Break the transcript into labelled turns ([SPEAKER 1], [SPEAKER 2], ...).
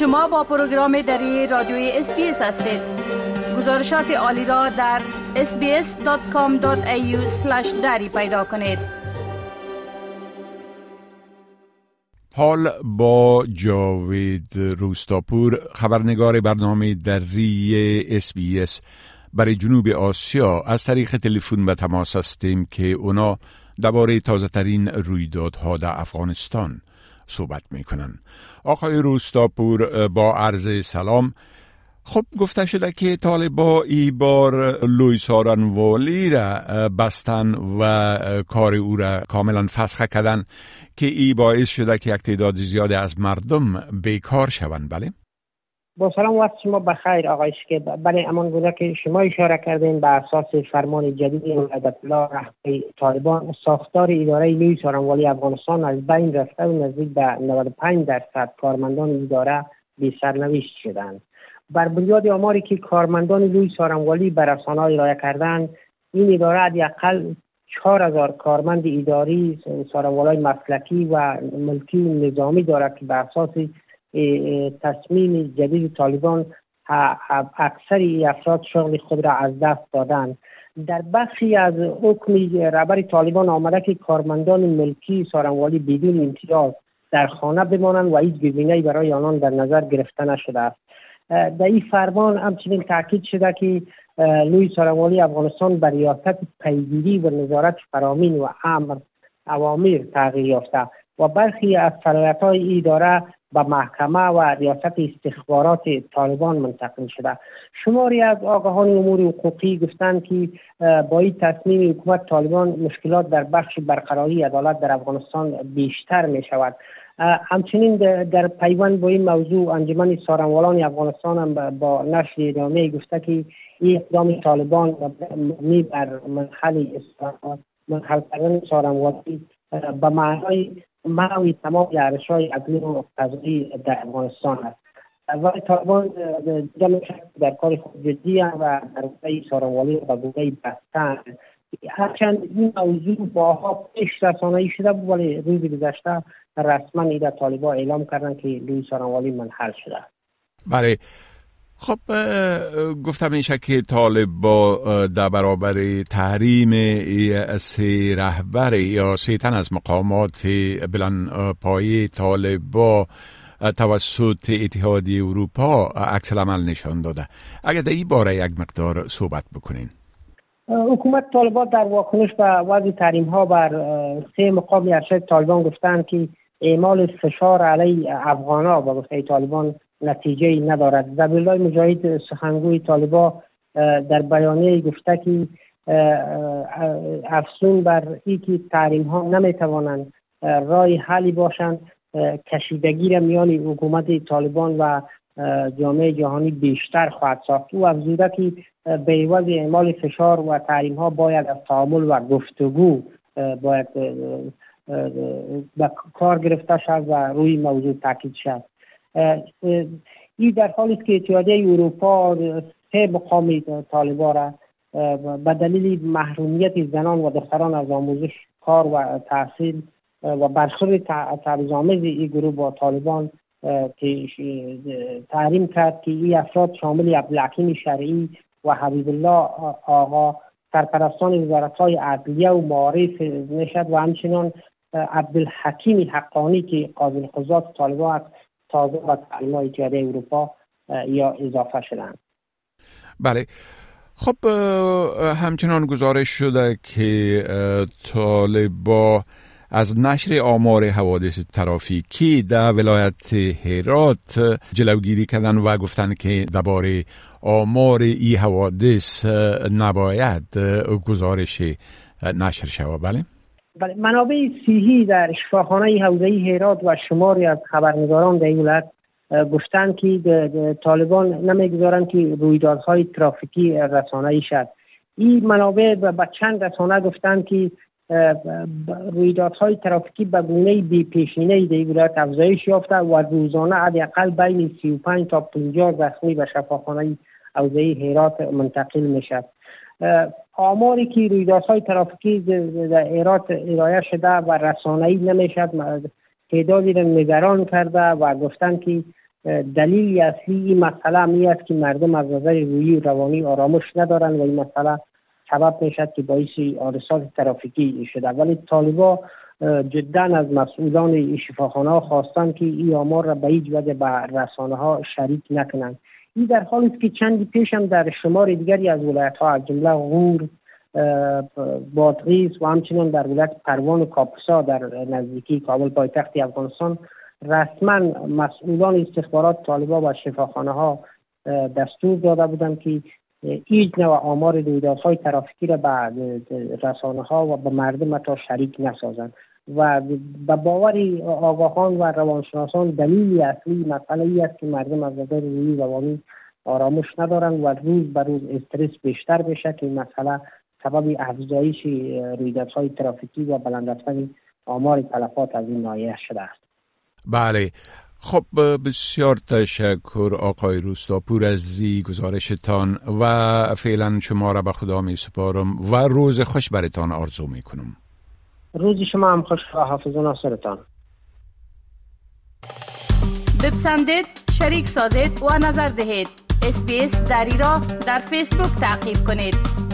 [SPEAKER 1] شما با program دری رادیوی SBS هستید. گزارشات عالی را در sbs.com.au دری پیدا کنید.
[SPEAKER 2] حال با جاوید روستاپور خبرنگار برنامه دری SBS برای جنوب آسیا. از طریق تلفن به تماس هستیم که اونا درباره تازه ترین رویدادها در افغانستان. صحبت می‌کنن. آقای روستاپور با عرض سلام. خب گفته شده که طالبا ای بار لوی سارنوالی را بستن و کار او را کاملا فسخ کردن که ای باعث شده که یک تعداد زیادی از مردم بیکار شوند. بله؟
[SPEAKER 3] با سلام وقت شما بخیر آقای که بله امان گونه که شما اشاره کردین به اساس فرمان جدید ولایت الله رهبری طالبان ساختار اداره نیوی سارنوالی افغانستان از بین رفته و نزدیک به 95 درصد کارمندان اداره بی سرنوشت شدند. بر بنیاد آماری که کارمندان لوی سارنوالی به رسانه ارائه کردند این اداره حداقل چهار هزار کارمند اداری سارنوالای مسلکی و ملکی نظامی دارد که به اساس تصمیم جدید طالبان اکثر افراد شغل خود را از دست دادند. در بخشی از حکم رهبر طالبان آمده که کارمندان ملکی سارنوالی بدون امتیاز در خانه بمانند و هیچ گزینه برای آنان در نظر گرفته نشده است. در این فرمان همچنین تاکید شده که لوی سارنوالی افغانستان بر ریاست پیگیری و نظارت فرامین و امر اوامر تغییر یافته و برخی از صلاحیت های اداره به محکمه و ریاست استخبارات طالبان منتقل شده. شماری از آقاهان امور حقوقی گفتند که با این تصمیم حکومت طالبان مشکلات در بخش برقراری عدالت در افغانستان بیشتر می شود همچنین در پیوند با این موضوع انجمن سارنوالان افغانستان هم با نشر ادامه گفته که این اقدام طالبان می بر منحل منحل کردن سارنوالی به معنای منوی تمام ارش های عدلی و قضایی در افغانستان است. ولی طالبان در کار خود جدی و در گونه سارنوالی و گونه بستن. هرچند این موضوع باها پیش رسانه‌ای شده بود ولی روز گذشته رسما ایده طالبا اعلام کردن که لوی سارنوالی منحل شده
[SPEAKER 2] بله. خب گفتم میشه که طالب با در برابر تحریم سه رهبر یا سه تن از مقامات بلند پای طالب با توسط اتحادیه اروپا عکس عمل نشان داده. اگر در این باره یک مقدار صحبت بکنین.
[SPEAKER 3] حکومت طالبات در واکنش به وضع تحریم ها بر سه مقام ارشد طالبان گفتند که اعمال فشار علیه افغان با گفته طالبان نتیجه ندارد. زبیرالله مجاهد سخنگوی طالبا در بیانیه گفته که افسون بر ای که تحریم ها نمی توانند رای حلی باشند کشیدگی را میان حکومت طالبان و جامعه جهانی بیشتر خواهد ساخت. او افزوده که به عوض اعمال فشار و تحریم ها باید از تعامل و گفتگو باید به کار گرفته شد و روی موضوع تاکید شد این در حالی است که اتحادیه اروپا سه مقام طالبا را به دلیل محرومیت زنان و دختران از آموزش کار و تحصیل و برخورد تبعیض‌آمیز این گروه با طالبان تحریم کرد که این افراد شامل عبدالحکیم شرعی و حبیب الله آقا سرپرستان وزارت های عدلیه و معارف نشد و همچنان عبدالحکیم حقانی که قاضی القضات طالبان تازه و تعلیم اتحادیه اروپا یا اضافه شدند
[SPEAKER 2] بله. خب همچنان گزارش شده که طالبا از نشر آمار حوادث ترافیکی در ولایت هرات جلوگیری کردن و گفتن که درباره آمار ای حوادث نباید گزارش نشر شود. بله.
[SPEAKER 3] بله منابع سیهی در شفاخانه حوزه هرات و شماری از خبرنگاران در این ولایت گفتند که طالبان نمی‌گذارند که رویدادهای ترافیکی رسانه شد این منابع به چند رسانه گفتند که رویدادهای ترافیکی به گونه بی پیشینه در ولایت افزایش یافته و روزانه حداقل بین 35 تا 50 زخمی به شفاخانه حوزه هرات منتقل می‌شد آماری که رویدادهای ترافیکی در ایرات ارائه شده و رسانه‌ای نمی‌شد تعدادی را نگران کرده و گفتن که دلیل اصلی این مسئله می است که مردم از نظر روی روانی آرامش ندارند و این مسئله سبب می شد که باعث حادثات ترافیکی شده. ولی طالبا جدا از مسئولان شفاخانه خواستند که این آمار را به هیچ وجه به رسانه ها شریک نکنند. این در حالی است که چندی پیش هم در شمار دیگری از ولایت ها از جمله غور بادغیس و همچنین در ولایت پروان و کاپسا در نزدیکی کابل پایتخت افغانستان رسما مسئولان استخبارات طالبا و شفاخانه ها دستور داده بودند که هیچ نوع آمار رویدادهای ترافیکی را به رسانه ها و به مردم تا شریک نسازند. و به باور آگاهان و روانشناسان دلیل اصلی مسئله ای است که مردم از نظر روی روانی آرامش ندارند و روز به روز استرس بیشتر بشه که این مسئله سبب افزایش رویدادهای ترافیکی و بلند آمار تلفات از این نایه شده است.
[SPEAKER 2] بله. خب بسیار تشکر آقای روستاپور از زی گزارشتان و فعلا شما را به خدا می سپارم و روز خوش برتان آرزو می کنم.
[SPEAKER 3] روز شما هم خوش و حافظ ناصرتان.
[SPEAKER 1] بپسندید شریک سازید و نظر دهید. اسپیس دری را در فیسبوک تعقیب کنید.